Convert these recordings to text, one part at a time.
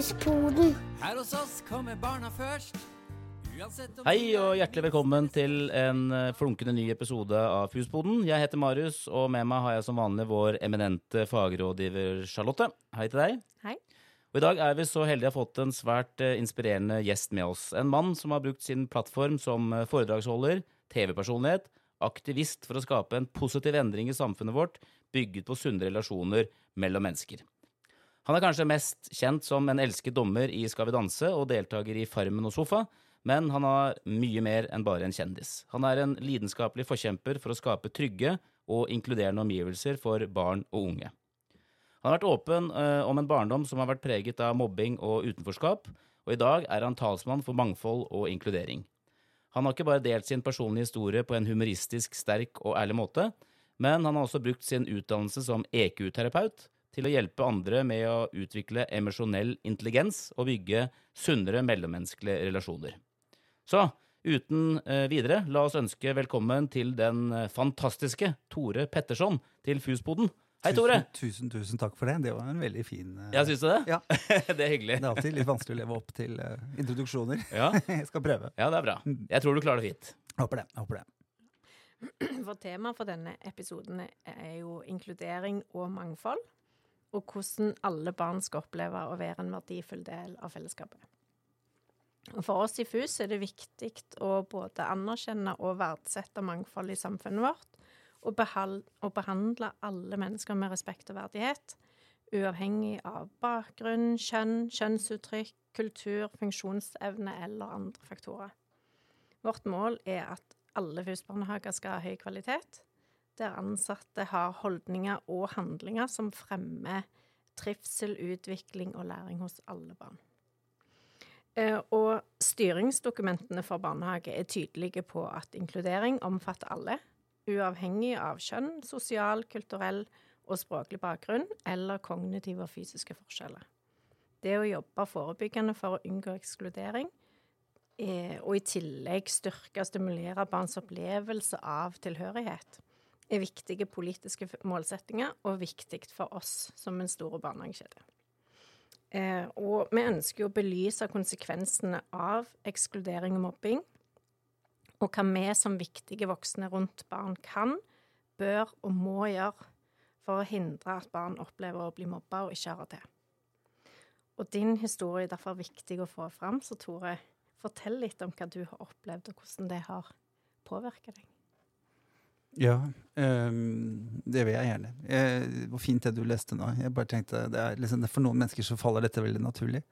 Fuspoden. Her hos oss kommer barna først. Hei og hjertelig velkommen til en eh, flunkende ny episode av Fuspoden. Jeg heter Marius, og med meg har jeg som vanlig vår eminente fagrådgiver Charlotte. Hei til deg. Hei. Og I dag er vi så heldige å ha fått en svært eh, inspirerende gjest med oss. En mann som har brukt sin plattform som eh, foredragsholder, TV-personlighet, aktivist for å skape en positiv endring i samfunnet vårt, bygget på sunne relasjoner mellom mennesker. Han er kanskje mest kjent som en elsket dommer i Skal vi danse og deltaker i Farmen og Sofa, men han har mye mer enn bare en kjendis. Han er en lidenskapelig forkjemper for å skape trygge og inkluderende omgivelser for barn og unge. Han har vært åpen eh, om en barndom som har vært preget av mobbing og utenforskap, og i dag er han talsmann for mangfold og inkludering. Han har ikke bare delt sin personlige historie på en humoristisk, sterk og ærlig måte, men han har også brukt sin utdannelse som EQ-terapeut til å hjelpe andre med å utvikle emosjonell intelligens og bygge sunnere mellommenneskelige relasjoner. Så uten eh, videre, la oss ønske velkommen til den eh, fantastiske Tore Petterson til Fuspoden. Hei, Tore! Tusen, tusen, tusen takk for det. Det var en veldig fin uh, Ja, syns du det? Ja. det er hyggelig. Det er alltid litt vanskelig å leve opp til uh, introduksjoner. Ja. Jeg skal prøve. ja, det er bra. Jeg tror du klarer det fint. Håper det. Håper det. For temaet for denne episoden er jo inkludering og mangfold. Og hvordan alle barn skal oppleve å være en verdifull del av fellesskapet. Og For oss i FUS er det viktig å både anerkjenne og verdsette mangfold i samfunnet vårt, og, og behandle alle mennesker med respekt og verdighet, uavhengig av bakgrunn, kjønn, kjønnsuttrykk, kultur, funksjonsevne eller andre faktorer. Vårt mål er at alle FUS-barnehager skal ha høy kvalitet, der ansatte har holdninger og handlinger som fremmer trivsel, utvikling og læring hos alle barn. Eh, Og styringsdokumentene for barnehage er tydelige på at inkludering omfatter alle, uavhengig av kjønn, sosial, kulturell og språklig bakgrunn eller kognitive og fysiske forskjeller. Det å jobbe forebyggende for å unngå ekskludering eh, og i tillegg styrke og stimulere barns opplevelse av tilhørighet, er viktige politiske målsettinger og viktig for oss som en stor barnehagekjede. Eh, og vi ønsker å belyse konsekvensene av ekskludering og mobbing, og hva vi som viktige voksne rundt barn kan, bør og må gjøre for å hindre at barn opplever å bli mobba og ikke hører til. Og din historie er derfor viktig å få fram, så Tore, fortell litt om hva du har opplevd, og hvordan det har påvirket deg. Ja, um, det vil jeg gjerne. Hvor fint det du leste nå. Jeg bare tenkte, liksom, For noen mennesker så faller dette veldig naturlig.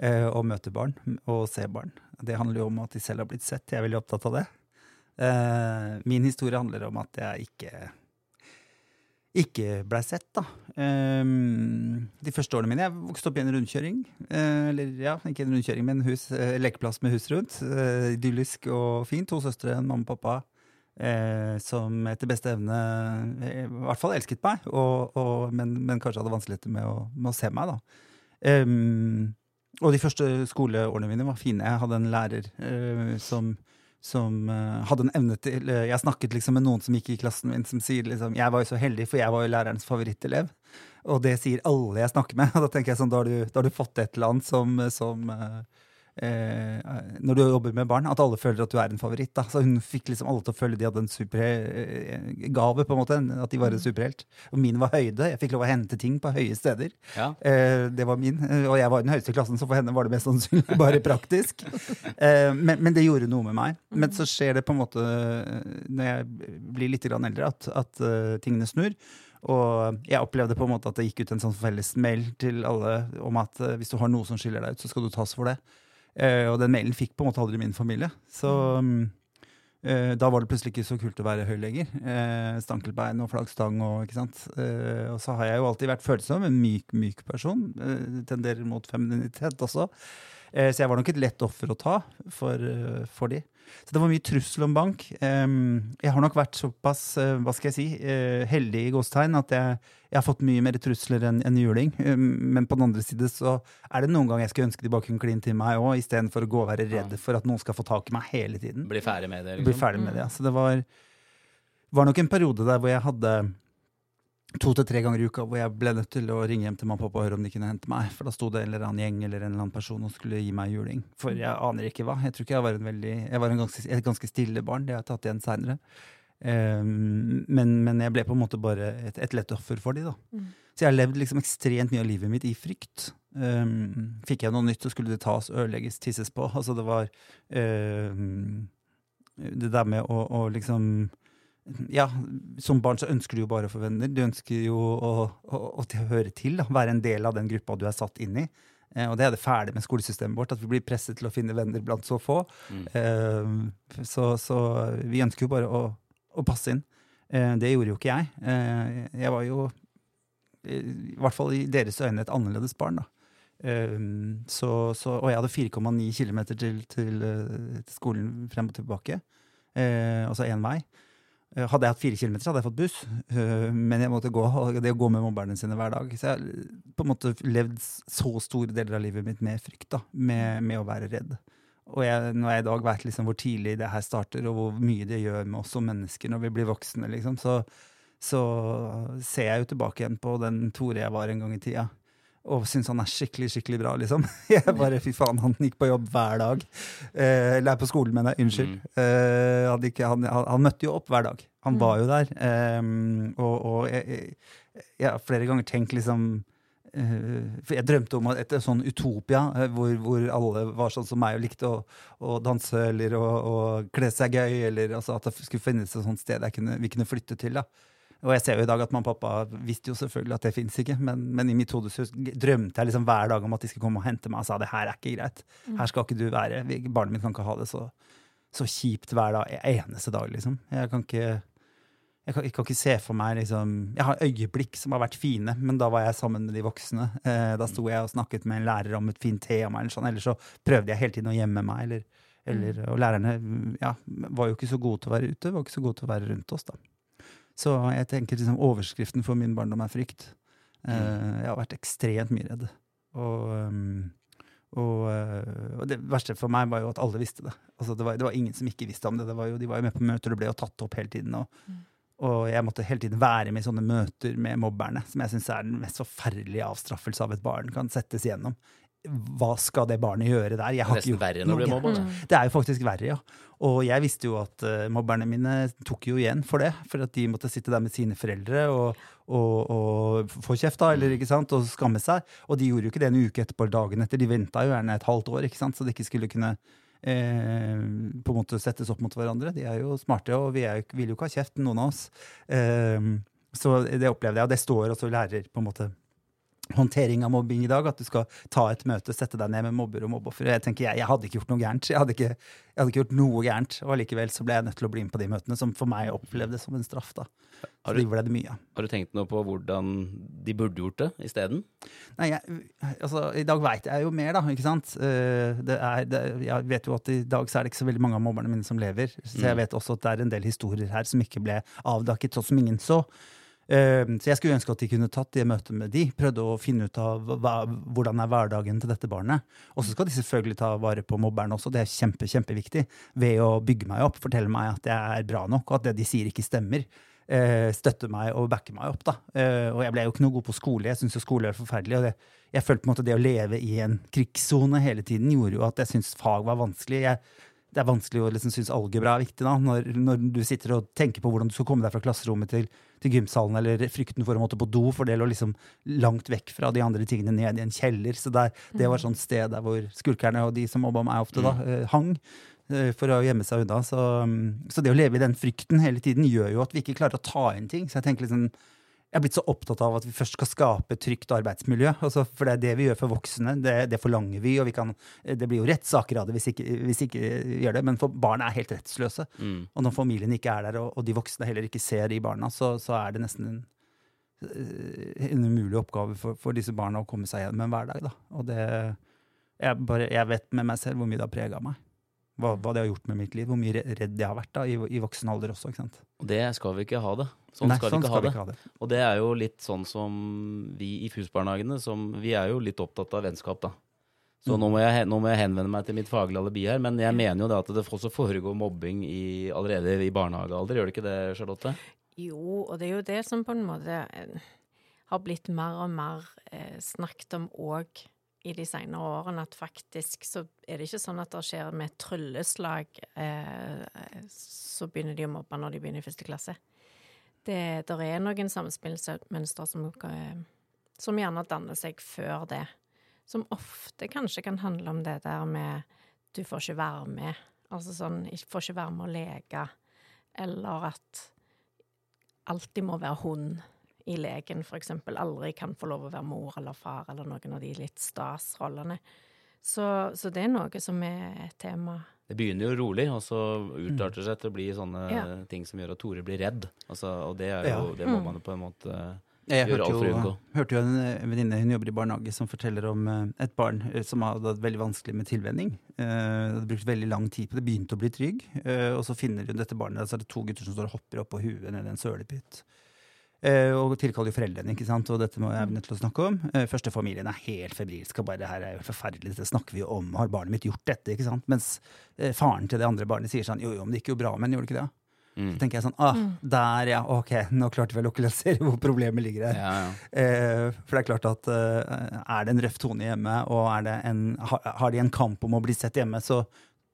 Uh, Å møte barn og se barn. Det handler jo om at de selv har blitt sett. Jeg er veldig opptatt av det. Uh, Min historie handler om at jeg ikke ikke blei sett, da. Um, de første årene mine Jeg vokste opp i en rundkjøring. Uh, eller ja, ikke en rundkjøring, men hus, uh, lekeplass med hus rundt. Idyllisk og fint. To søstre, en mamma og pappa. Eh, som etter beste evne eh, i hvert fall elsket meg, og, og, men, men kanskje hadde vanskeligheter med, med å se meg. Ehm, og de første skoleårene mine var fine. Jeg hadde en lærer eh, som, som eh, hadde en evne til eh, Jeg snakket liksom med noen som gikk i klassen min, som sier liksom Jeg var jo så heldig, for jeg var jo lærerens favorittelev. Og det sier alle jeg snakker med. Og da tenker jeg sånn, da har du, da har du fått et eller annet som, som eh, eh, Når du jobber med barn, at alle føler at du er en favoritt. Da. Så hun fikk liksom alle til å føle de hadde en supergave, på en måte. At de var en superhelt. Og min var høyde. Jeg fikk lov å hente ting på høye steder. Ja. Eh, det var min. eh, Og jeg var i den høyeste klassen, så for henne var det mest sannsynlig bare praktisk. Eh, men, men det gjorde noe med meg. Men så skjer det på en måte eh, når jeg blir litt grann eldre, at, at eh, tingene snur. Og jeg opplevde på en måte at det gikk ut en sånn felles mail til alle om at eh, hvis du har noe som skiller deg ut, så skal du tas for det. Eh, og den mailen fikk på en måte aldri min familie. Så mm, eh, da var det plutselig ikke så kult å være høy lenger. Eh, stankelbein og flaggstang og og så har jeg jo alltid vært følsom, en myk, myk person. Tenderer mot femininitet også. Så jeg var nok et lett offer å ta for, for de. Så det var mye trussel om bank. Jeg har nok vært såpass eh, hva skal jeg si, eh, heldig i gåstegn at jeg, jeg har fått mye mer trusler enn en juling. Men på den andre side så er det noen ganger jeg skulle ønske de bare kunne kline til meg òg, istedenfor å gå og være redd for at noen skal få tak i meg hele tiden. Bli ferdig med det, Bli liksom. ferdig med det. ja. Så det var, var nok en periode der hvor jeg hadde to til tre ganger i uka hvor jeg ble nødt til å ringe hjem til mamma og pappa og høre om de kunne hente meg. For da sto det en eller annen gjeng eller en eller annen person og skulle gi meg juling. For jeg aner ikke hva. Jeg tror ikke jeg var en veldig Jeg var en ganske, et ganske stille barn. Det har jeg tatt igjen seinere. men, men jeg ble på en måte bare et, et lett offer for de da. Mm. Så jeg har levd liksom ekstremt mye av livet mitt i frykt. Um, fikk jeg noe nytt, så skulle det tas, ødelegges, tisses på. Altså det var um, Det der med å, å liksom ja, som barn så ønsker du jo bare å få venner. Du ønsker jo å, å, å høre til, være en del av den gruppa du er satt inn i. Eh, og det er det ferdig med skolesystemet vårt, at vi blir presset til å finne venner blant så få. Mm. Eh, så, så, vi ønsker jo bare å, å passe inn. Eh, det gjorde jo ikke jeg. Eh, jeg var jo, i hvert fall i deres øyne, et annerledes barn. da. Eh, så, så, og jeg hadde 4,9 km til, til, til, skolen frem og tilbake. Eh, altså én vei. Eh, hadde jeg hatt fire kilometer, hadde jeg fått buss. Eh, men jeg måtte gå, det å gå med mobberne sine hver dag. Så jeg har på en måte levd så store deler av livet mitt med frykt, da, med, med å være redd. Og jeg, når jeg i dag vet liksom hvor tidlig det her starter, og hvor mye det gjør med oss som mennesker når vi blir voksne, liksom, så, så ser jeg jo tilbake igjen på den Tore jeg var en gang i tida og syns han er skikkelig skikkelig bra, liksom. Jeg bare, Fy faen, han gikk på jobb hver dag. Eh, eller på skolen, mener jeg. Unnskyld. Mm. Eh, han, ikke, han, han, han, møtte jo opp hver dag. Han mm. var jo der. Eh, og, og jeg, jeg, har flere ganger tenkt liksom eh, for Jeg drømte om et, et sånn utopia eh, hvor, hvor, alle var sånn som meg og likte å, å danse eller å, å kle seg gøy. Eller altså, at det skulle finnes et sånt sted kunne, vi kunne flytte til. da. Og jeg ser jo i dag at mamma og pappa visste jo selvfølgelig at det fins ikke, men, men, i mitt hode drømte jeg liksom hver dag om at de skulle komme og hente meg og sa det her er ikke greit. Her skal ikke du være. Barnet mitt kan ikke ha det så, så kjipt hver dag, eneste dag, liksom. Jeg kan ikke jeg kan, jeg kan, ikke se for meg liksom Jeg har øyeblikk som har vært fine, men da var jeg sammen med de voksne. Eh, da sto jeg og snakket med en lærer om et fint tema, eller sånn. Eller så prøvde jeg hele tiden å gjemme meg. Eller, eller, mm. og lærerne ja, var jo ikke så gode til å være ute, var ikke så gode til å være rundt oss. da. Så jeg tenker liksom, overskriften for min barndom er frykt. Uh, jeg har vært ekstremt mye redd. Og, um, og, uh, og, det verste for meg var jo at alle visste det. Altså, det, var, det, var, ingen som ikke visste om det. det jo, de var jo med på møter, og ble jo tatt opp hele tiden. Og, mm. og jeg måtte hele tiden være med i sånne møter med mobberne, som jeg syns er den mest forferdelige avstraffelse av et barn kan settes gjennom hva skal det barnet gjøre der? Jeg har Nesten verre når å blir mobba. Det er jo faktisk verre, ja. Og jeg visste jo at uh, mobberne mine tok jo igjen for det. For at de måtte sitte der med sine foreldre og, og, og få kjeft, da, eller ikke sant, og skamme seg. Og de gjorde jo ikke det en uke etterpå dagen etter. De venta jo gjerne et halvt år, ikke sant, så det ikke skulle kunne eh, på en måte settes opp mot hverandre. De er jo smarte, og vi er, vil jo ikke ha kjeft, noen av oss. Eh, så det opplevde jeg, og det står også lærer på en måte håndtering av mobbing i dag. At du skal ta et møte, sette deg ned med mobber og mobbeofre. Jeg tenker, jeg, jeg, hadde ikke gjort noe gærent. Jeg hadde ikke, jeg hadde ikke gjort noe gærent. Og allikevel så ble jeg nødt til å bli med på de møtene, som for meg opplevdes som en straff. da. Har du, det mye. Har du tenkt noe på hvordan de burde gjort det isteden? Nei, jeg, altså, I dag veit jeg jo mer, da. ikke sant? Eh, det er, det, jeg vet jo at i dag så er det ikke så veldig mange av mobberne mine som lever. Så jeg mm. vet også at det er en del historier her som ikke ble avdakket, sånn som ingen så. Ehm, så jeg skulle ønske at de kunne tatt det møtet med de, prøvde å finne ut av hva, hvordan er hverdagen til dette barnet. Og så skal de selvfølgelig ta vare på mobberen også, det er kjempe, kjempeviktig. Ved å bygge meg opp, fortelle meg at jeg er bra nok, og at det de sier, ikke stemmer. Eh, støtte meg og backe meg opp. da. Eh, og jeg ble jo ikke noe god på skole. Jeg syns jo skole er forferdelig. og det, jeg følte på en måte det å leve i en krigssone hele tiden gjorde jo at jeg syntes fag var vanskelig. Jeg det er vanskelig å liksom synes algebra er viktig da, når, når, du sitter og tenker på hvordan du skal komme deg fra klasserommet til, til gymsalen, eller frykten for å måtte på do, for det lå liksom langt vekk fra de andre tingene ned i en kjeller. Så der, det var et sted der hvor skulkerne og de som mobba meg ofte, da, mm. eh, hang eh, for å gjemme seg unna. Så, mm, så, det å leve i den frykten hele tiden gjør jo at vi ikke klarer å ta inn ting. Så jeg tenker liksom jeg er blitt så opptatt av at vi først skal skape et trygt arbeidsmiljø. Altså, for det er det vi gjør for voksne. Det, det forlanger vi, og vi kan, det blir jo rettssaker av det hvis ikke, hvis ikke gjør det. Men for barn er helt rettsløse. Mm. Og når familien ikke er der, og, og, de voksne heller ikke ser de barna, så, så er det nesten en, eh, en umulig oppgave for, for, disse barna å komme seg gjennom en hverdag. Da. Og det, jeg, bare, jeg vet med meg selv hvor mye det har prega meg hva, hva, det har gjort med mitt liv, hvor mye redd jeg har vært da, i, i voksen alder også. ikke sant? Og det skal vi ikke ha det. Sånn, Nei, skal, sånn vi skal, vi ikke ha det. Og det er jo litt sånn som vi i FUS-barnehagene, vi er jo litt opptatt av vennskap, da. Så mm. nå, må jeg, nå, må jeg, henvende meg til mitt faglige alibi her, men jeg mener jo det at det også foregår mobbing i, allerede i barnehagealder. Gjør det ikke det, Charlotte? Jo, og det er jo det som på en måte eh, har blitt mer og mer eh, snakket om òg i de senere årene, at faktisk så er det ikke sånn at det skjer med et trylleslag, eh, så begynner de å mobbe når de begynner i første klasse. Det der er noen samspillsmønstre som, eh, som gjerne danner seg før det. Som ofte kanskje kan handle om det der med du får ikke være med. Altså sånn, ikke får ikke være med å leke. Eller at alltid må være hund i leken, eksempel. Aldri kan få lov å være mor eller far eller noen av de litt stas-rollene. Så, så det er noe som er et tema. Det begynner jo rolig, og så utarter det seg til å bli sånne Ja. ting som gjør at Tore blir redd. Altså, og det, er jo, Ja. det må Mm. man jo på en måte Jeg hørte alt for å jo, unngå. hørte jo en venninne, hun jobber i barnehage, som forteller om eh, et barn eh, som hadde hatt veldig vanskelig med tilvenning. Uh, hadde brukt veldig lang tid på det, begynte å bli trygg. Uh, og så finner hun dette barnet, så er det to gutter som står og hopper opp på huet nedi en sølepytt. Eh, og tilkaller foreldrene, ikke sant? og dette må jeg nødt til å snakke om. Førstefamilien første familien er helt febrilsk og bare 'det her er jo forferdelig, dette snakker vi om', har barnet mitt gjort dette? ikke sant? Mens eh, faren til det andre barnet sier sånn 'jo jo, men det gikk jo bra, men gjorde det ikke det?' mm. Så tenker jeg sånn, ah, der ja, ok, nå klarte vi å lokalisere hvor problemet ligger her. Ja, ja. Eh, for det er klart at eh, er det en røff tone hjemme, og er det en, har, har de en kamp om å bli sett hjemme, så,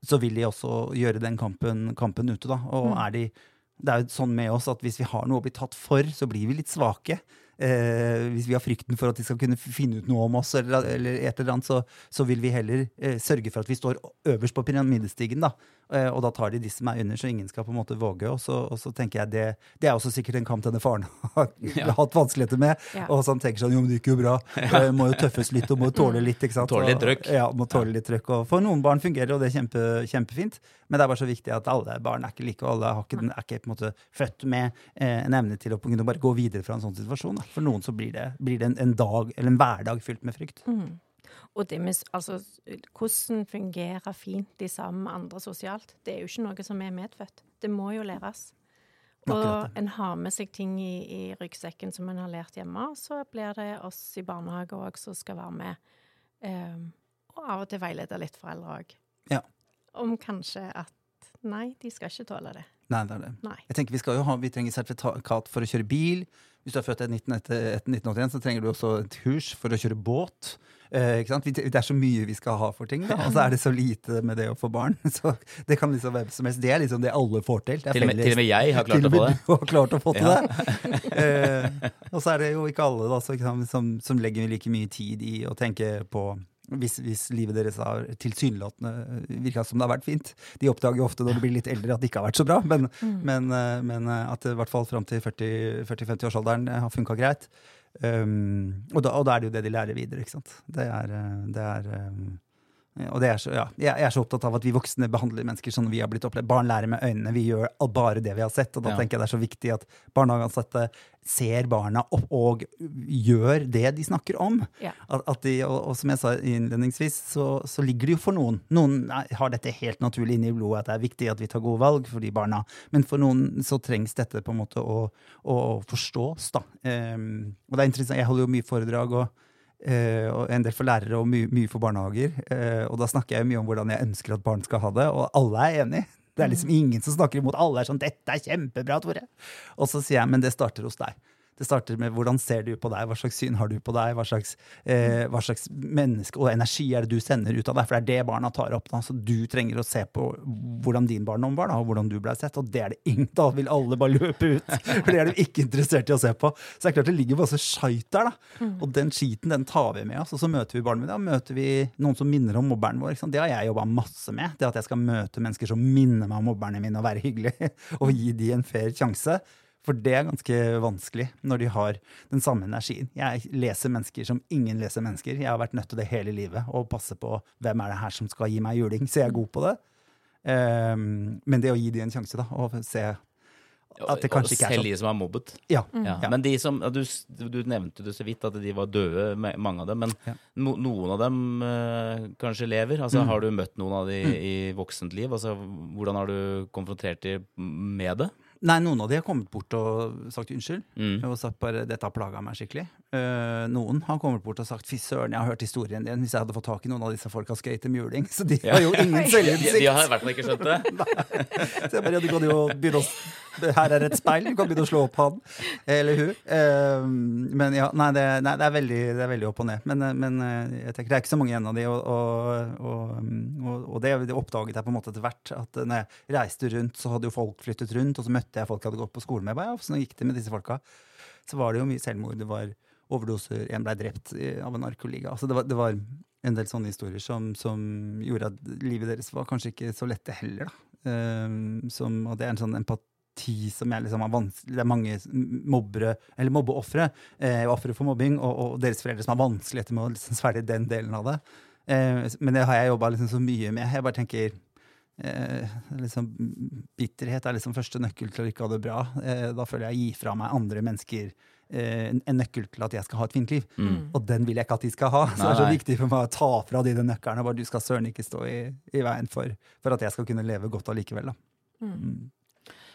så vil de også gjøre den kampen, kampen ute, da. Og er de Det er jo sånn med oss at hvis vi har noe å bli tatt for, så blir vi litt svake. Eh, hvis vi har frykten for at de skal kunne finne ut noe om oss, eller, eller et eller annet, så, så vil vi heller eh, sørge for at vi står øverst på pyramidestigen. Da. Eh, og da tar de de som er under, så ingen skal på en måte våge. Og så, og så tenker jeg det, det er også sikkert en kamp denne faren har hatt vanskeligheter med. Ja. Og så han tenker sånn jo, men det gikk jo bra. Eh, må jo tøffes litt og må tåle litt. ikke sant? Tåle litt trøkk. Ja, må tåle litt trøkk. Og for noen barn fungerer og det er kjempe, kjempefint. Men det er bare så viktig at alle barn er ikke like, og alle har ikke, er ikke på en måte født med eh, en evne til å kunne bare gå videre fra en sånn situasjon. Da. For noen så blir det, blir det en, en dag, eller en hverdag fylt med frykt. Mm. Og det med, altså, hvordan fungerer fint de sammen med andre sosialt, det er jo ikke noe som er medfødt. Det må jo læres. Og en har med seg ting i, i ryggsekken som en har lært hjemme, og så blir det oss i barnehage òg som skal være med. Um, og av og til veilede litt foreldre òg. Ja. Om kanskje at nei, de skal ikke tåle det. Nei, det er det. Nei. Jeg tenker Vi skal jo ha, vi trenger sertifikat for å kjøre bil. Hvis du er født etter 19 etter- etter 1981, så trenger du også et kurs for å kjøre båt. Eh? Det er så mye vi skal ha for ting, da, og så er det så lite med det å få barn. Så Det kan liksom hvem som helst. Det er liksom det alle får til. Til, og med, til og med jeg har klart å få det. Du har klart å få til Ja. det. Eh, og så er det jo ikke alle da, så, ikke sant, som, som legger like mye tid i å tenke på hvis, hvis livet deres har tilsynelatende virka som det har vært fint. De oppdager jo ofte når de blir litt eldre at det ikke har vært så bra, men, men, eh, men eh, at det i hvert fall fram til 40-50-årsalderen har funka greit. Um, og, da, og da er det jo det de lærer videre, ikke sant. Det er, eh, det er um, og det er så, ja, jeg er så opptatt av at vi voksne behandler mennesker sånn vi har blitt opplevd. Barn lærer med øynene. Vi gjør bare det vi har sett. Og da Ja. tenker jeg det er så viktig at barnehageansatte ser barna opp og gjør det de snakker om. Ja. At, at de, og, og som jeg sa innledningsvis, så, så ligger det jo for noen. Noen har dette helt naturlig inne i blodet, at det er viktig at vi tar gode valg for de barna. Men for noen så trengs dette på en måte å, å forstås, da. Um, og det er interessant, jeg holder jo mye foredrag og Eh, og en del for lærere og mye, mye for barnehager. Eh, og da snakker jeg mye om hvordan jeg ønsker at barn skal ha det, og alle er enig. Det er liksom ingen som snakker imot. Alle er sånn 'Dette er kjempebra, Tore'. Og så sier jeg men det starter hos deg. Det starter med hvordan ser du på deg, hva slags syn har du på deg, hva slags, eh, hva slags menneske og energi er det du sender ut av deg. For det er det barna tar opp. da, Så du trenger å se på hvordan din barndom var, da, og hvordan du ble sett. Og det er det ingen, da vil alle bare løpe ut. For det er de ikke interessert i å se på. Så det er klart det ligger masse skit der, da. Og den skiten den tar vi med oss. Og så møter vi barna mine, da møter vi noen som minner om mobberen vår. Det har jeg jobba masse med. Det at jeg skal møte mennesker som minner meg om mobberne mine, og være hyggelig. Og gi de en fair sjanse. For det er ganske vanskelig når de har den samme energien. Jeg leser mennesker som ingen leser mennesker. Jeg har vært nødt til det hele livet, å passe på hvem er det her som skal gi meg juling. Så jeg er god på det. Um, men det å gi de en sjanse, da, og se at det kanskje ikke er sånn. Selv de som er mobbet. Ja. Mm. Ja. Men de som, du, du nevnte det så vidt at de var døde, mange av dem. Men Ja. no, noen av dem eh, kanskje lever. Altså, Mm. Har du møtt noen av de i voksent liv? Altså, hvordan har du konfrontert dem med det? Nei, noen av de har kommet bort og sagt unnskyld. Mm. Og sagt bare 'dette har plaga meg skikkelig'. Eh, noen har kommet bort og sagt 'fy søren, jeg har hørt historien din', hvis jeg hadde fått tak i noen av disse folka skøyt i mjuling. Så de har jo ingen De, selvinnsikt. de har i hvert fall ikke skjønt det. Så jeg bare, ja, du kan jo begynne å Her er et speil, du kan begynne å slå opp han. Eller hun. Uh, men ja, nei, det, nei, det, er veldig, det er veldig opp og ned. Men, eh, men jeg tenker det er ikke så mange igjen av de, og, og, og, og, og det, oppdaget jeg på en måte etter hvert. At når jeg reiste rundt, så hadde jo folk flyttet rundt, og så møtte jeg folk jeg hadde gått på skole med. Jeg Bare, ja, sånn gikk det med disse folka? Så var det jo mye selvmord. Det var overdoser, en ble drept av en narkoliga. Altså det, var, det var en del sånne historier som, som gjorde at livet deres var kanskje ikke så lette heller. Ehm, som, og det er en sånn empati som jeg liksom vanskelig Det er mange mobbere, eller mobbeofre, eh, ofre for mobbing, og, og deres foreldre som har vanskeligheter med å liksom svelge den delen av det. Eh, men det har jeg jobba liksom så mye med. Jeg bare tenker Eh, liksom, bitterhet er liksom første nøkkel til å ikke ha det bra. Eh, da føler jeg gir fra meg andre mennesker eh, en, en nøkkel til at jeg skal ha et fint liv. Mm. Og den vil jeg ikke at de skal ha. Så det er så Nei, nei. viktig for meg å ta fra de den nøkkelen. og Bare du skal søren ikke stå i, i veien for, for at jeg skal kunne leve godt allikevel. Da. Mm.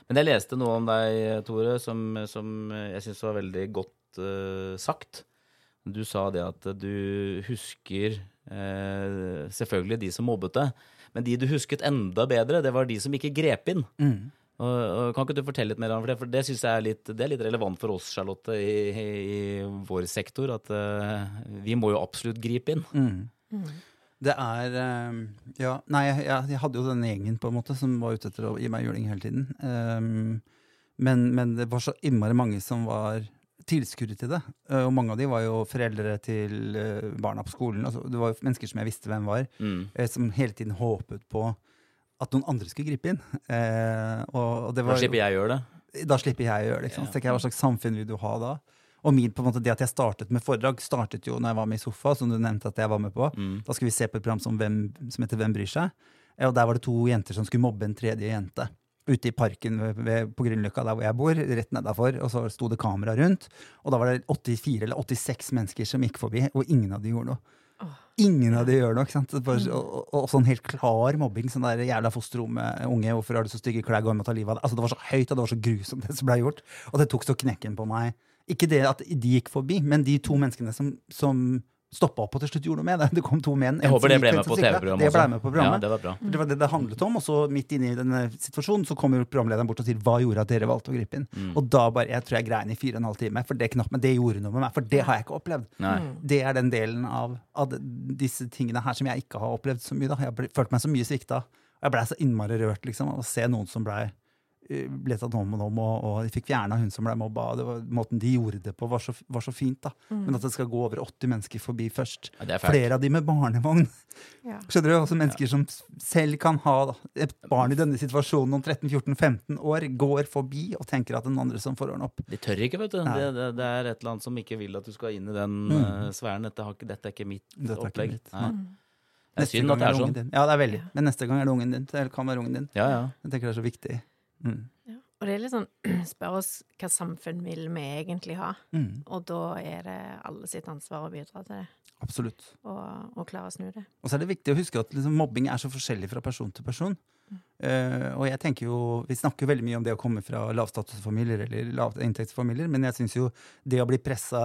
Men jeg leste noe om deg, Tore, som, som jeg syns var veldig godt uh, sagt. Du sa det at du husker uh, selvfølgelig de som mobbet deg, men de du husket enda bedre, det var de som ikke grep inn. Mm. Og, og Kan ikke du fortelle litt mer om det? For det syns jeg er litt, det er litt relevant for oss, Charlotte, i, i, i vår sektor. At eh, vi må jo absolutt gripe inn. Mm. Det er eh, Ja, nei, jeg, jeg, hadde jo denne gjengen på en måte som var ute etter å gi meg juling hele tiden. Um, men, men det var så innmari mange som var tilskuere til det. Og mange av de var jo foreldre til barna på skolen. Altså, det var jo mennesker som jeg visste hvem var, Mm. som hele tiden håpet på at noen andre skulle gripe inn. Eh, og, og det Da var, jo- slipper jeg å gjøre det. da slipper jeg å gjøre det. Ikke sant? Så tenker jeg, Hva slags samfunn vil du ha da? Og min, på en måte, det at jeg startet med foredrag, startet jo når jeg var med i Sofa, som du nevnte at jeg var med på. Mm. Da skulle vi se på et program som, hvem, som heter Hvem bryr seg? Eh, Og der var det to jenter som skulle mobbe en tredje jente. Ute i parken ved, ved, på Grünerløkka, der hvor jeg bor, rett nedafor. Og så sto det kamera rundt. Og da var det 84 eller 86 mennesker som gikk forbi, og ingen av dem gjorde noe. Ingen av de gjør noe. Og, og, og sånn helt klar mobbing. Sånn der jævla fosterrom med unge. Hvorfor har du så stygge klær? Gå hjem og ta livet av deg. Altså, det var så høyt, og det var så grusomt, det som ble gjort. Og det tok så knekken på meg. Ikke det at de gikk forbi, men de to menneskene som, som stoppa opp og til slutt gjorde noe med det. Det kom to menn. Jeg håper det ble med på. TV-programmet Det ble med på programmet. Ja, det var bra. Det var det det handlet om. Og så midt inne i denne situasjonen så kommer jo programlederen bort og sier hva gjorde at dere valgte å gripe inn. Mm. Og da bare, jeg tror jeg grein i fire og en halv time, for det knapt, men det gjorde noe med meg. For det har jeg ikke opplevd. Nei. Det er den delen av, av disse tingene her som jeg ikke har opplevd så mye. da. Jeg har følt meg så mye svikta. Jeg blei så innmari rørt liksom, av å se noen som blei ble tatt hånd om, og, og de fikk fjerna hun som ble mobba. Det var, måten de gjorde det på, var så, var så fint. da. Men at det skal gå over 80 mennesker forbi først. Ja, det er. Flere av de med barnevogn. Ja. Skjønner du? Også Mennesker som selv kan ha da, et barn i denne situasjonen om 13-14-15 år, går forbi og tenker at den andre som får ordne opp. De tør ikke, vet du. Det, det, det er et eller annet som ikke vil at du skal inn i den Mm. uh, sfæren. Dette, har ikke, dette er ikke mitt Dette er ikke opplegg. mitt. Nei. Mm. Det er Neste synd at det er sånn. Din. Ja, det er veldig. Ja. Men neste gang er det ungen din. Det kan være ungen din. Ja, ja. Jeg tenker det er så viktig. Mm. Og det er litt sånn Spør oss hva samfunn vil vi egentlig ha? Mm. Og da er det alle sitt ansvar å bidra til det, Absolutt. og, og klare å snu det. Og så er det viktig å huske at liksom, mobbing er så forskjellig fra person til person. Eh, og jeg tenker jo, Vi snakker jo veldig mye om det å komme fra lavstatusfamilier eller lavinntektsfamilier, men jeg syns jo det å bli pressa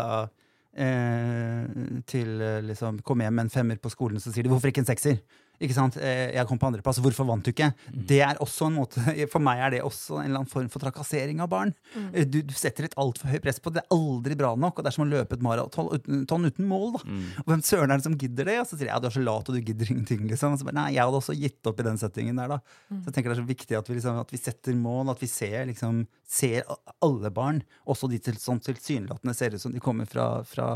eh, til eh, liksom komme hjem med en femmer på skolen, så sier de 'hvorfor ikke en sekser'? Ikke sant? Eh, Jeg kom på andreplass, hvorfor vant du ikke? Det er også en måte, For meg er det også en eller annen form for trakassering av barn. Mm. Du, du setter et altfor høyt press på det. Det er aldri bra nok, og det er som å løpe et maraton uten, uten mål. da. Og hvem søren er det som gidder det? Og så sier jeg ja, du er så lat og du gidder ingenting. liksom. Og så bare, nei, jeg hadde også gitt opp i den settingen der. da. Så jeg tenker det er så viktig at vi, liksom, at vi setter mål, at vi ser, liksom, ser alle barn, også de til, som tilsynelatende ser ut som de kommer fra, fra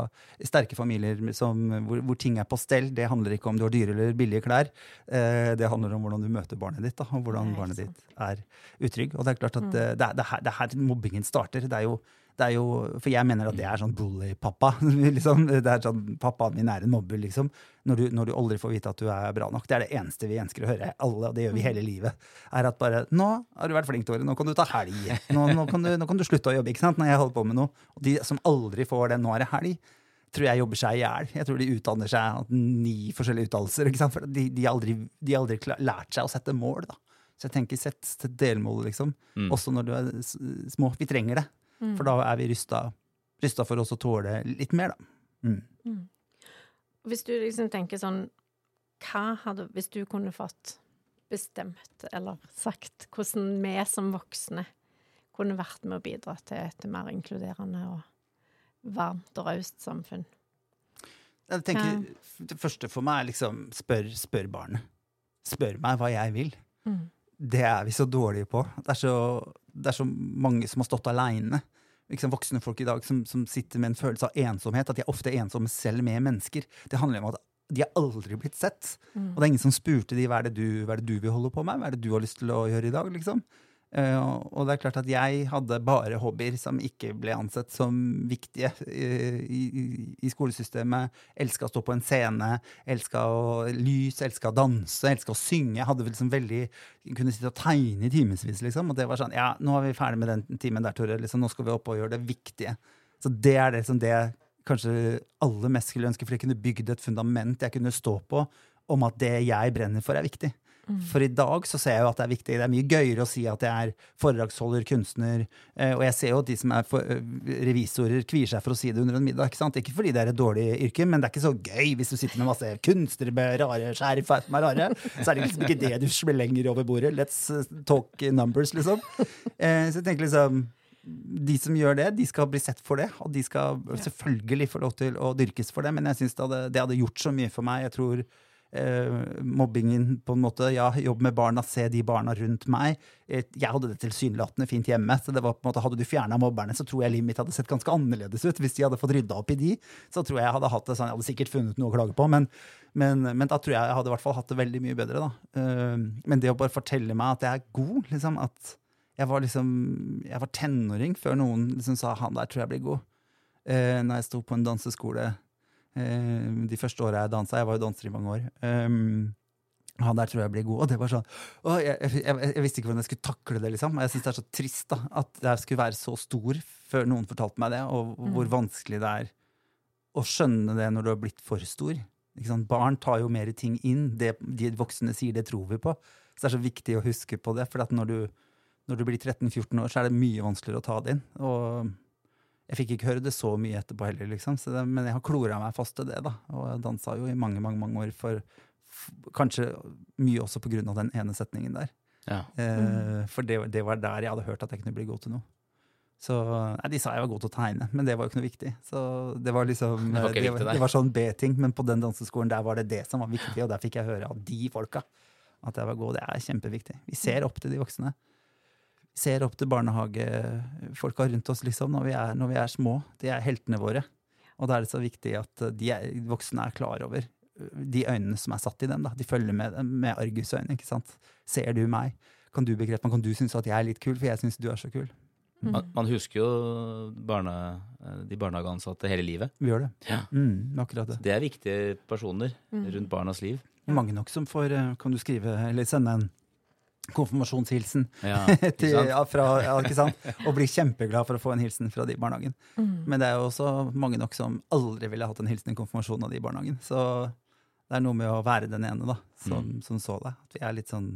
sterke familier som, hvor, hvor ting er på stell. Det handler ikke om du har dyre eller billige klær. Eh, det handler om hvordan du møter barnet ditt, da, og hvordan Nei, barnet ditt er utrygg. Og det er klart at mm. det, er, det, er her, er her mobbingen starter. Det er jo det er jo, for jeg mener at det er sånn bully-pappa. liksom. Det er sånn, Pappaen min er en mobber, liksom. Når du, når du aldri får vite at du er bra nok. Det er det eneste vi ønsker å høre, alle, og det gjør vi hele livet. Er at bare 'Nå har du vært flink, Tore. Nå kan du ta helg. Nå, nå, kan du, nå kan du slutte å jobbe.' ikke sant? Når jeg holder på med noe. Og de som aldri får det, 'nå er det helg', tror jeg jobber seg i hjel. Jeg tror de utdanner seg ni forskjellige utdannelser. ikke sant? For de, de har aldri, de aldri lært seg å sette mål. da. Så jeg tenker sett, sett delmål, liksom. Mm. Også når du er små. Vi trenger det. For da er vi rysta, rysta for oss å tåle litt mer, da. Mm. Hvis du liksom tenker sånn Hva hadde Hvis du kunne fått bestemt eller sagt hvordan vi som voksne kunne vært med å bidra til et mer inkluderende og varmt og raust samfunn. Jeg tenker, Det første for meg er liksom spør, spør barnet. Spør meg hva jeg vil. Mm. Det er vi så dårlige på. Det er så, det er så mange som har stått aleine. Liksom voksne folk i dag som, som, sitter med en følelse av ensomhet. At de er ofte ensomme selv med mennesker. Det handler om at de har aldri blitt sett. Mm. Og det er ingen som spurte de hva er det du, hva er det du vil holde på med, hva er det du har lyst til å gjøre i dag. liksom. Eh, og det er klart at jeg hadde bare hobbyer som ikke ble ansett som viktige eh, i, i, i skolesystemet. Elska å stå på en scene, elska lys, elska å danse, elska å synge. Jeg hadde liksom veldig, kunne sitte og tegne i timevis, liksom. Og det var sånn Ja, nå er vi ferdig med den timen der, Tore. Liksom, nå skal vi opp og gjøre det viktige. Så det er det som det kanskje aller mest skulle ønske, for jeg kunne bygd et fundament jeg kunne stå på om at det jeg brenner for, er viktig. For i dag så ser jeg jo at det er viktig. Det er mye gøyere å si at jeg er foredragsholder, kunstner. eh, Og jeg ser jo at de som er for, eh, revisorer, kvier seg for å si det under en middag. Ikke sant? Ikke fordi det er et dårlig yrke, men det er ikke så gøy hvis du sitter med masse kunstnere med rare skjerf er rare. Så er det liksom ikke det du slenger over bordet. Let's eh, talk numbers, liksom. Så jeg tenker liksom de som gjør det, de skal bli sett for det. Og de skal selvfølgelig få lov til å dyrkes for det, men jeg syns det, det hadde gjort så mye for meg. Jeg tror eh, mobbingen på en måte, ja, jobb med barna, se de barna rundt meg. Eh, jeg hadde det tilsynelatende fint hjemme, så det var på en måte, hadde du fjerna mobberne, så tror jeg livet mitt hadde sett ganske annerledes ut. Hvis de hadde fått rydda opp i de, så tror jeg jeg hadde hatt det sånn, jeg hadde sikkert funnet noe å klage på, men, men, men da tror jeg jeg hadde i hvert fall hatt det veldig mye bedre, da. Eh, men det å bare fortelle meg at jeg er god, liksom, at jeg var liksom Jeg var tenåring før noen liksom sa 'han der tror jeg blir god'. Eh, når jeg sto på en danseskole de første åra jeg dansa. Jeg var jo danser i mange år. Um, han der tror jeg blir god. Og det var sånn å, jeg, jeg, jeg, visste ikke hvordan jeg skulle takle det. liksom. Jeg syns det er så trist da, at jeg skulle være så stor før noen fortalte meg det, og hvor vanskelig det er å skjønne det når du har blitt for stor. Barn tar jo mer ting inn. Det de voksne sier, det tror vi på. Så det er så viktig å huske på det. For at når du, når du blir 13-14 år, så er det mye vanskeligere å ta det inn. Og jeg fikk ikke høre det så mye etterpå heller, liksom. Så det, men jeg har klora meg fast til det, da. Og jeg dansa jo i mange, mange mange år for f Kanskje mye også på grunn av den ene setningen der. Ja. Eh, For det, det var der jeg hadde hørt at jeg kunne bli god til noe. Så, nei, De sa jeg var god til å tegne, men det var jo ikke noe viktig. Så Det var liksom Det var det, var, det var sånn B-ting, men på den danseskolen der var det det som var viktig, og der fikk jeg høre av de folka at jeg var god. Det er kjempeviktig. Vi ser opp til de voksne. Ser opp til barnehagefolka rundt oss liksom, når vi, er, når vi er små. De er heltene våre. Og da er det så viktig at eh, de, er, voksne er klar over eh, de øynene som er satt i dem. Da. De følger med med argusøyne. ikke sant? Ser du meg? Kan du bekrefte meg? Kan du synes at jeg er litt kul, for jeg syns du er så kul? Man, man husker jo barne, de barnehageansatte hele livet. Vi gjør det. Ja. Mm, akkurat det. Det er viktige personer rundt barnas liv. Mange nok som får eh, Kan du skrive eller sende en konfirmasjonshilsen Ja, ikke til, sant? ja, fra, ja, ikke sant? og blir kjempeglad for å få en hilsen fra de i barnehagen. Mm. Men det er jo også mange nok som aldri ville hatt en hilsen i konfirmasjonen av de i barnehagen. Så det er noe med å være den ene, da, som, Mm. som så deg. At vi er litt sånn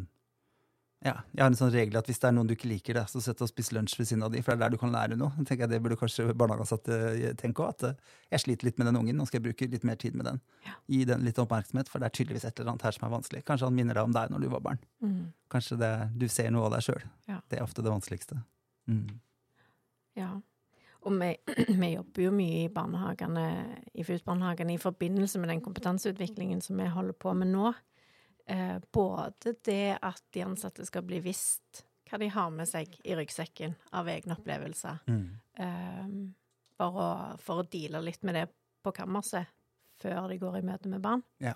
ja, Jeg har en sånn regel at hvis det er noen du ikke liker, det, så sett og spis lunsj ved siden av de, for det er der du kan lære noe. Jeg tenker jeg Det burde kanskje barnehageansatte tenke òg. At eh, jeg sliter litt med den ungen, nå skal jeg bruke litt mer tid med den. Ja. Gi den litt oppmerksomhet, for det er tydeligvis et eller annet her som er vanskelig. Kanskje han minner deg om deg når du var barn. Mm. Kanskje det, du ser noe av deg sjøl. Ja. Det er ofte det vanskeligste. Mm. Ja. Og vi, vi jobber jo mye i barnehagene, i FUS-barnehagene i forbindelse med den kompetanseutviklingen som vi holder på med nå. Eh, både det at de ansatte skal bli visst hva de har med seg i ryggsekken av egne opplevelser, Mm. eh, for, å, for å deale litt med det på kammerset før de går i møte med barn. Ja.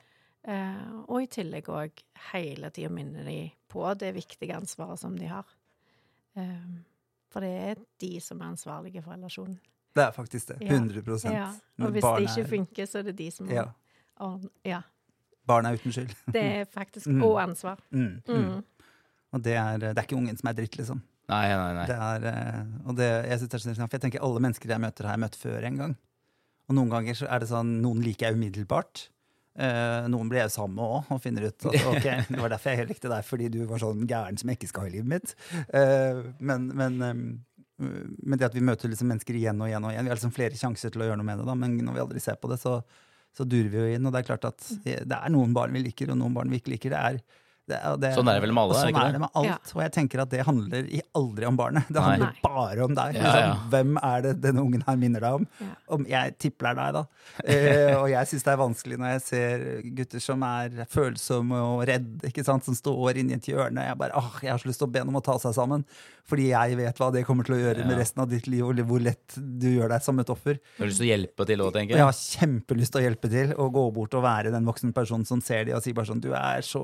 Eh, og i tillegg òg hele tida minne de på det viktige ansvaret som de har. Eh, for det er de som er ansvarlige for relasjonen. Det er faktisk det. 100 Ja. ja. Og hvis det ikke er- funker, så er det de som Ja. Og, Ja. Barn er uten skyld. Det er faktisk Mm. Og ansvar. Mm. Mm. Mm. Og det er, det er ikke ungen som er dritt, liksom. Nei, nei, nei. Det er, eh, og det, jeg, synes det er så interessant, for jeg tenker alle mennesker jeg møter, har jeg møtt før en gang. Og noen ganger så er det sånn, noen liker jeg umiddelbart. Eh, noen blir jeg sammen med òg, og finner ut at ok, det var derfor jeg likte deg, fordi du var sånn gæren som jeg ikke skal ha i livet mitt. Eh, men men, eh, Uh, Men det at vi møter liksom mennesker igjen og igjen og igjen Vi har liksom flere sjanser til å gjøre noe med det, da, men når vi aldri ser på det, så, så durer vi jo inn. Og det er klart at det er noen barn vi liker, og noen barn vi ikke liker. Det er, det det, Sånn er det vel med alle, og er Sånn ikke er det? det med alt. Og jeg tenker at det handler i aldri om barnet. Det handler Nei. bare om deg. Ja, Liksom, ja. Hvem er det denne ungen her minner deg om? Ja. om jeg tipper det er deg, da. Eh, og jeg syns det er vanskelig når jeg ser gutter som er følsomme og redde, som står inni et hjørne. Jeg bare, åh, jeg har så lyst til å be dem om å ta seg sammen, fordi jeg vet hva det kommer til å gjøre med resten av ditt liv, og hvor lett du gjør deg som et offer. Du har lyst til å hjelpe til òg, tenker jeg jeg. har kjempelyst til å hjelpe til, og gå bort og være den voksne personen som ser de og sier bare sånn Du er så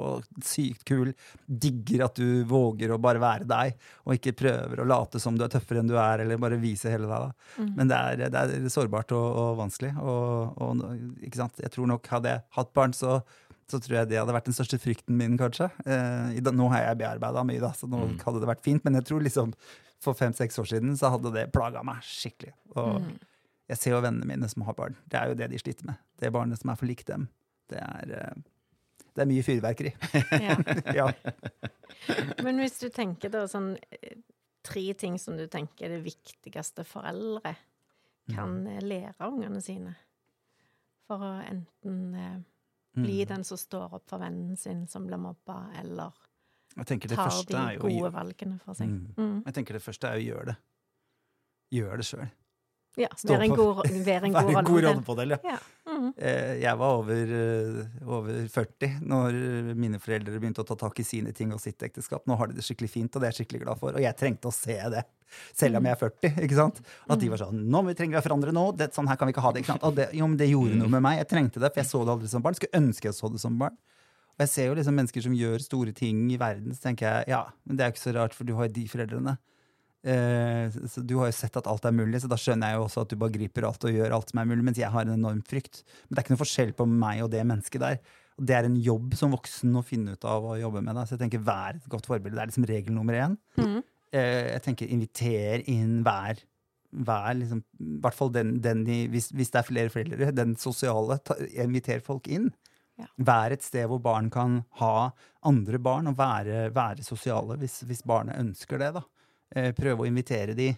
sykt kul. Digger at du våger å bare være deg, og ikke prøver å late som du er tøffere enn du er, eller bare vise hele deg. da. Men det er, det er sårbart og, og vanskelig. Og, og ikke sant? jeg tror nok hadde jeg hatt barn, så, så tror jeg det hadde vært den største frykten min, kanskje. Eh, nå har jeg bearbeida mye, da, så nå hadde det vært fint. Men jeg tror liksom for fem-seks år siden så hadde det plaga meg skikkelig. Og jeg ser jo vennene mine som har barn. Det er jo det de sliter med. Det barnet som er for likt dem. Det er, eh, det er mye fyrverkeri. Ja. ja. Men hvis du tenker da sånn eh, tre ting som du tenker er det viktigste foreldre kan Mm. eh, lære av ungene sine, for å enten eh, bli Mm. den som står opp for vennen sin som blir mobba, eller tar de gode valgene for seg. Mm. Mm. Jeg tenker det første er å gjøre det. Gjøre det sjøl. Ja, være en god, vær en god vær en god rollemodell. ja. Mm. -hmm. Jeg var over, eh, over 40 når mine foreldre begynte å ta tak i sine ting og sitt ekteskap. Nå har de det skikkelig fint, og det er jeg skikkelig glad for. Og jeg trengte å se det, selv om jeg er 40. ikke sant? At de var sånn Nå vi trenger vi å forandre nå. Det, sånn her kan vi ikke ha det. ikke sant? Og det, jo, men det gjorde noe med meg. Jeg trengte det, for jeg så det aldri som barn. Skulle ønske jeg så det som barn. Og jeg ser jo liksom mennesker som gjør store ting i verden, så tenker jeg ja, men det er jo ikke så rart, for du har jo de foreldrene. Eh, så du har jo sett at alt er mulig, så da skjønner jeg jo også at du bare griper alt og gjør alt som er mulig, mens jeg har en enorm frykt. Men det er ikke noe forskjell på meg og det mennesket der. Og det er en jobb som voksen å finne ut av å jobbe med. Da. Så jeg tenker vær et godt forbilde. Det er liksom regel nummer én. Mm. Eh, jeg tenker inviter inn hver Vær liksom, i hvert fall den, den i, hvis, hvis det er flere foreldre, den sosiale. Ta, inviter folk inn. Ja. Vær et sted hvor barn kan ha andre barn og være, være sosiale hvis, hvis barnet ønsker det. da. Eh, prøve å invitere de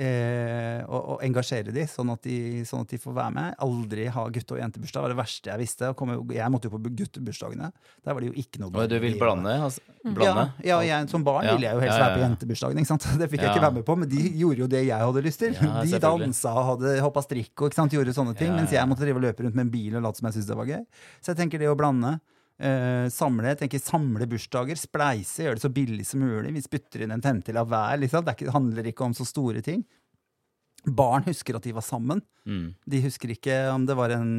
eh, og, og engasjere de, sånn at de, sånn at de får være med. Aldri ha gutte- og jentebursdag. Det var det verste jeg visste. å komme- Jeg måtte jo på guttebursdagene. Der var det jo ikke noe du vil blande? Altså, blande. Ja, ja jeg, som barn Ja. ville jeg jo helst Ja, ja, være på jentebursdagen. ikke sant? Det fikk jeg ikke være med på, men de gjorde jo det jeg hadde lyst til. Ja, de dansa og hadde hoppa strikk og ikke sant? gjorde sånne ting, Ja, mens jeg måtte drive og løpe rundt med en bil og late som jeg syntes det var gøy. Så jeg tenker det å blande. Eh, samle jeg tenker samle bursdager, spleise, gjøre det så billig som mulig. Vi spytter inn en femtil av hver. Liksom. Det er ikke, det handler ikke om så store ting. Barn husker at de var sammen. Mm. De husker ikke om det var en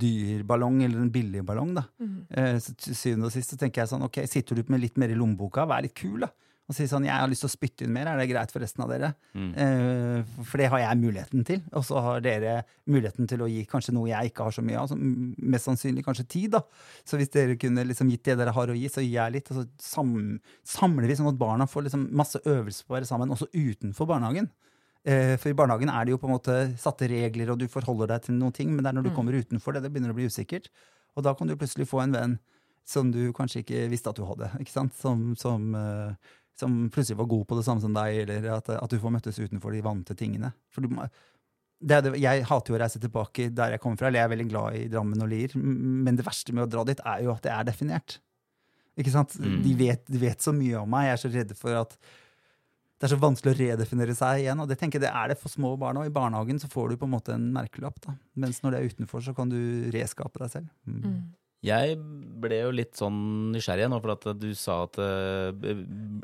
dyr ballong eller en billig ballong. da. Mm. Uh, så til syvende og sist så tenker jeg sånn, ok, sitter du med litt mer i lommeboka, vær litt kul da. Og si sånn, jeg har lyst til å spytte inn mer, er det greit for resten av dere? Mm. Eh, for det har jeg muligheten til. Og så har dere muligheten til å gi kanskje noe jeg ikke har så mye av, som mest sannsynlig kanskje tid da. Så hvis dere kunne liksom gitt det dere har å gi, så gir jeg litt, og så sam samler vi sånn at barna får liksom masse øvelser på å være sammen, også utenfor barnehagen. Eh, For i barnehagen er det jo på en måte satte regler, og du forholder deg til noen ting, men det er når du kommer utenfor det, det begynner å bli usikkert. Og da kan du plutselig få en venn som du kanskje ikke visste at du hadde, ikke sant? Som, som, eh, som plutselig var god på det samme som deg, eller at, at du får møttes utenfor de vante tingene. For du, må- det det, jeg hater jo å reise tilbake der jeg kommer fra, eller jeg er veldig glad i Drammen og Lier, men det verste med å dra dit er jo at det er definert. Ikke sant? Mm. De, vet, de vet så mye om meg, jeg er så redd for at det er så vanskelig å redefinere seg igjen, og det tenker jeg det er det for små barn. Og i barnehagen så får du på en måte en merkelapp, da. Mens når det er utenfor, så kan du reskape deg selv. Mm. Mm. Jeg ble jo litt sånn nysgjerrig nå, for at du sa at eh,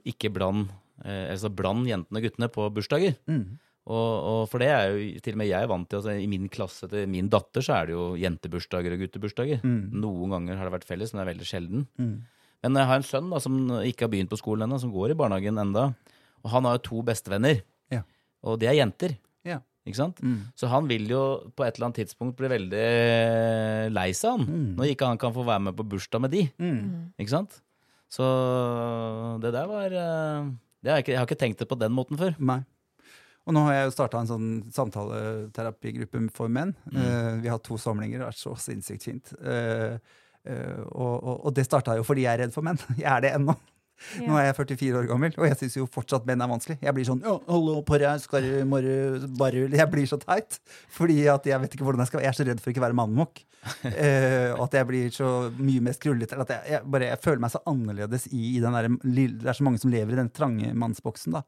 ikke bland eh, altså bland jentene og guttene på bursdager. Mm. Og, og for det er jo til og med jeg vant til. Altså, I min klasse til min datter så er det jo jentebursdager og guttebursdager. Mm. Noen ganger har det vært felles, men det er veldig sjelden. Mm. Men jeg har en sønn da, som ikke har begynt på skolen ennå, som går i barnehagen enda. Og han har jo to bestevenner, Ja. og de er jenter. Ikke sant? Mm. Så han vil jo på et eller annet tidspunkt bli veldig eh, lei seg, han. Mm. Når ikke han kan få være med på bursdag med de. Mm. Ikke sant? Så det der var eh, det har jeg, ikke, jeg har ikke tenkt det på den måten før. Nei. Og nå har jeg jo starta en sånn samtaleterapigruppe for menn. Mm. Eh, vi har hatt to samlinger, det har vært så sinnssykt fint. Uh, uh, og, og, og det starta jo fordi jeg er redd for menn. Jeg er det ennå. Nå er jeg 44 år gammel, og jeg syns jo fortsatt menn er vanskelig. Jeg blir sånn ja, 'Hallo, skal du morre, bare Jeg blir så teit. Fordi at jeg vet ikke hvordan jeg skal Jeg er så redd for ikke å være mannmokk. Eh, og at jeg blir så mye mer skrullete. At jeg, jeg, bare, jeg føler meg så annerledes i, i den der, Det er så mange som lever i den trange mannsboksen, da.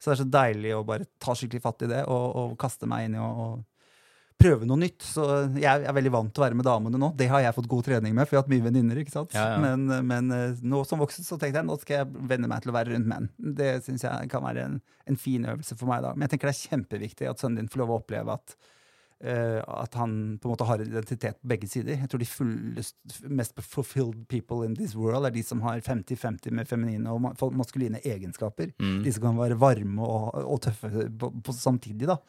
Så det er så deilig å bare ta skikkelig fatt i det og, og kaste meg inn i og, og prøve noe nytt. Så jeg er veldig vant til å være med damene nå. Det har jeg fått god trening med, for jeg har hatt mye venninner. ikke sant? Ja, ja. Men, men eh, nå som voksen så tenkte jeg nå skal jeg venne meg til å være rundt menn. Det syns jeg kan være en, en fin øvelse for meg. da. Men jeg tenker det er kjempeviktig at sønnen din får lov å oppleve at uh, at han på en måte har identitet på begge sider. Jeg tror de fullest, mest fulfilled people in this world er de som har 50-50 med feminine og maskuline egenskaper. Mm. De som kan være varme og, og tøffe på, på samtidig, da.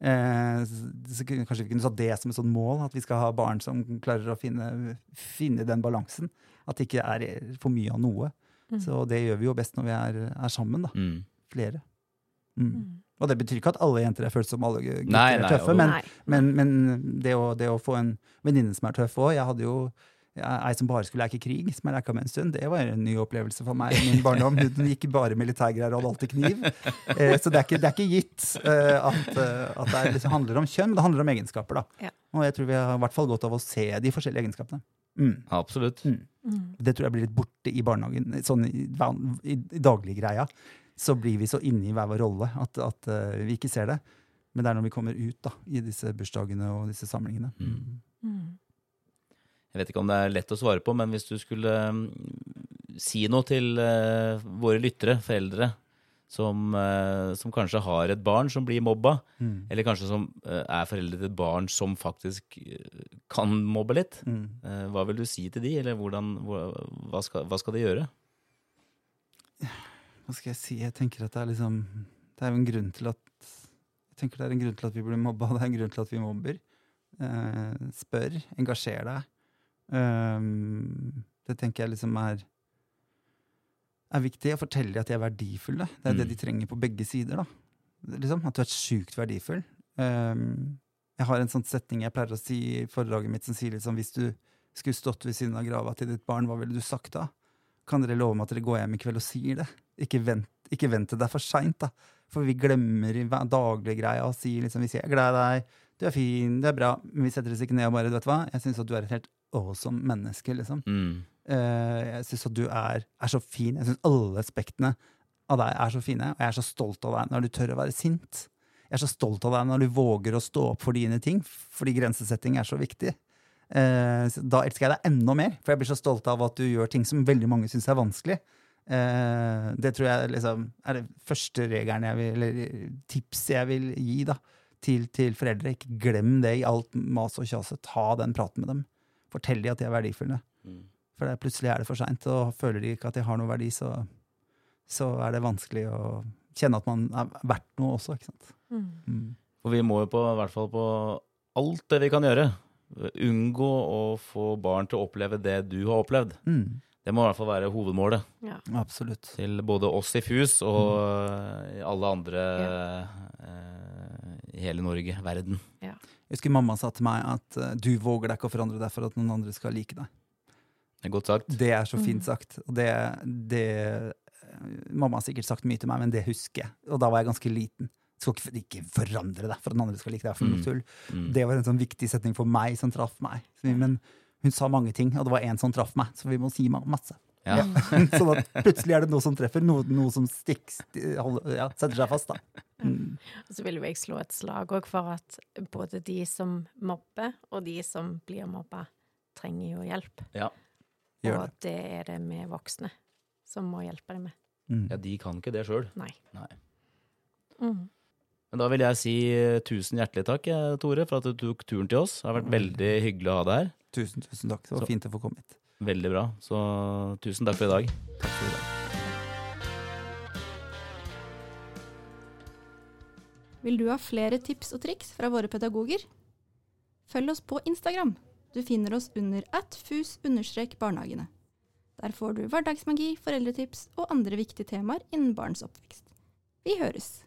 Eh, så kanskje vi kunne satt det som et sånt mål, at vi skal ha barn som klarer å finne, finne den balansen. At det ikke er for mye av noe. Mm. Så det gjør vi jo best når vi er, er sammen, da. Mm. Flere. Mm. Og det betyr ikke at alle jenter er følt som alle gutter Nei, er tøffe, men, men, men det, å, det å få en venninne som er tøff òg Jeg hadde jo ei som bare skulle leke krig, som jeg leka med en stund. Det var en ny opplevelse for meg i min barndom. Hun gikk bare militærgreier og hadde alltid kniv. Eh, så det er ikke, det er ikke gitt eh, at, eh, at det liksom handler om kjønn, men det handler om egenskaper. da. Ja. Og jeg tror vi har i hvert fall godt av å se de forskjellige egenskapene. Mm. Absolutt. Mm. Mm. Det tror jeg blir litt borte i barnehagen. Sånn i, i, i dagliggreia. Så blir vi så inne i hver vår rolle at, at vi ikke ser det. Men det er når vi kommer ut da, i disse bursdagene og disse samlingene. Mm. Jeg vet ikke om det er lett å svare på, men hvis du skulle mm, si noe til eh, våre lyttere, foreldre, som, eh, som kanskje har et barn som blir mobba, Mm. eller kanskje som eh, er foreldre til et barn som faktisk kan mobbe litt, Mm. hva vil du si til de, eller hvordan, hva, hva, skal, hva skal de gjøre? Hva skal jeg si? Jeg tenker at det er liksom Det er jo en grunn til at Jeg tenker det er en grunn til at vi blir mobba, det er en grunn til at vi mobber. Eh, spør, engasjer deg. Um, det tenker jeg liksom er er viktig Jeg forteller at de er verdifulle. Det er det Mm. de trenger på begge sider. da. Liksom, At du er sjukt verdifull. Um, jeg har en sånn setning jeg pleier å si i foredraget mitt som sier liksom hvis du skulle stått ved siden av grava til ditt barn, hva ville du sagt da? Kan dere love meg at dere går hjem i kveld og sier det? Ikke vent, ikke vent til det er for seint, da. For vi glemmer i dagliggreia daglig greia å si liksom, vi sier 'jeg er glad i deg', 'du er fin', 'du er bra', men vi setter oss ikke ned og bare 'vet du hva', jeg syns at du er et helt awesome menneske', liksom. Mm. Uh, jeg syns at du er, er så fin. Jeg syns alle aspektene av deg er så fine, og jeg er så stolt av deg når du tør å være sint. Jeg er så stolt av deg når du våger å stå opp for dine ting, fordi grensesetting er så viktig. Uh, så da elsker jeg deg enda mer, for jeg blir så stolt av at du gjør ting som veldig mange syns er vanskelig. Uh, det tror jeg liksom er det første regelen jeg vil, eller tipset jeg vil gi da, til, til foreldre. Ikke glem det i alt mas og kjaset. Ta den praten med dem. Fortell dem at de er verdifulle. Mm. For det, plutselig er det for seint, og føler de ikke at de har noe verdi, så, så er det vanskelig å kjenne at man er verdt noe også. ikke sant? Mm. Mm. For vi må jo på, i hvert fall på alt det vi kan gjøre, unngå å få barn til å oppleve det du har opplevd. Mm. Det må i hvert fall være hovedmålet Ja. Absolutt. til både oss i FUS og eh, alle andre eh, i hele Norge, verden. Jeg husker mamma sa til meg at uh, du våger deg ikke å forandre deg for at noen andre skal like deg. Det er godt sagt. Det er så fint Mm. sagt. Og det, det Mamma har sikkert sagt mye til meg, men det husker jeg. Og da var jeg ganske liten. Du skal ikke, ikke forandre deg for at noen andre skal like deg. for noe Mm. tull. Mm. Det var en sånn viktig setning for meg som traff meg. Men hun sa mange ting, og det var én som traff meg, så vi må si masse. Ja. sånn at plutselig er det noe som treffer, noe, noe som stikker, holder- ja, setter seg fast. da. Mm. Og så vil jeg slå et slag òg for at både de som mobber, og de som blir mobba, trenger jo hjelp. Ja. Gjør og det er det vi voksne som må hjelpe dem med. Mm. ja, de kan ikke det sjøl. Nei. Nei. Mm. Men da vil jeg si eh, tusen hjertelig takk, eh, Tore, for at du tok turen til oss. Det har vært veldig hyggelig å ha deg her. Tusen, tusen takk. Det var Så- fint å få komme hit. Veldig bra. Så tusen takk for i dag. Takk for i dag. Vil du ha flere tips og triks fra våre pedagoger? Følg oss på Instagram. Du finner oss under at fus-barnehagene. Der får du hverdagsmagi, foreldretips og andre viktige temaer innen barns oppvekst. Vi høres!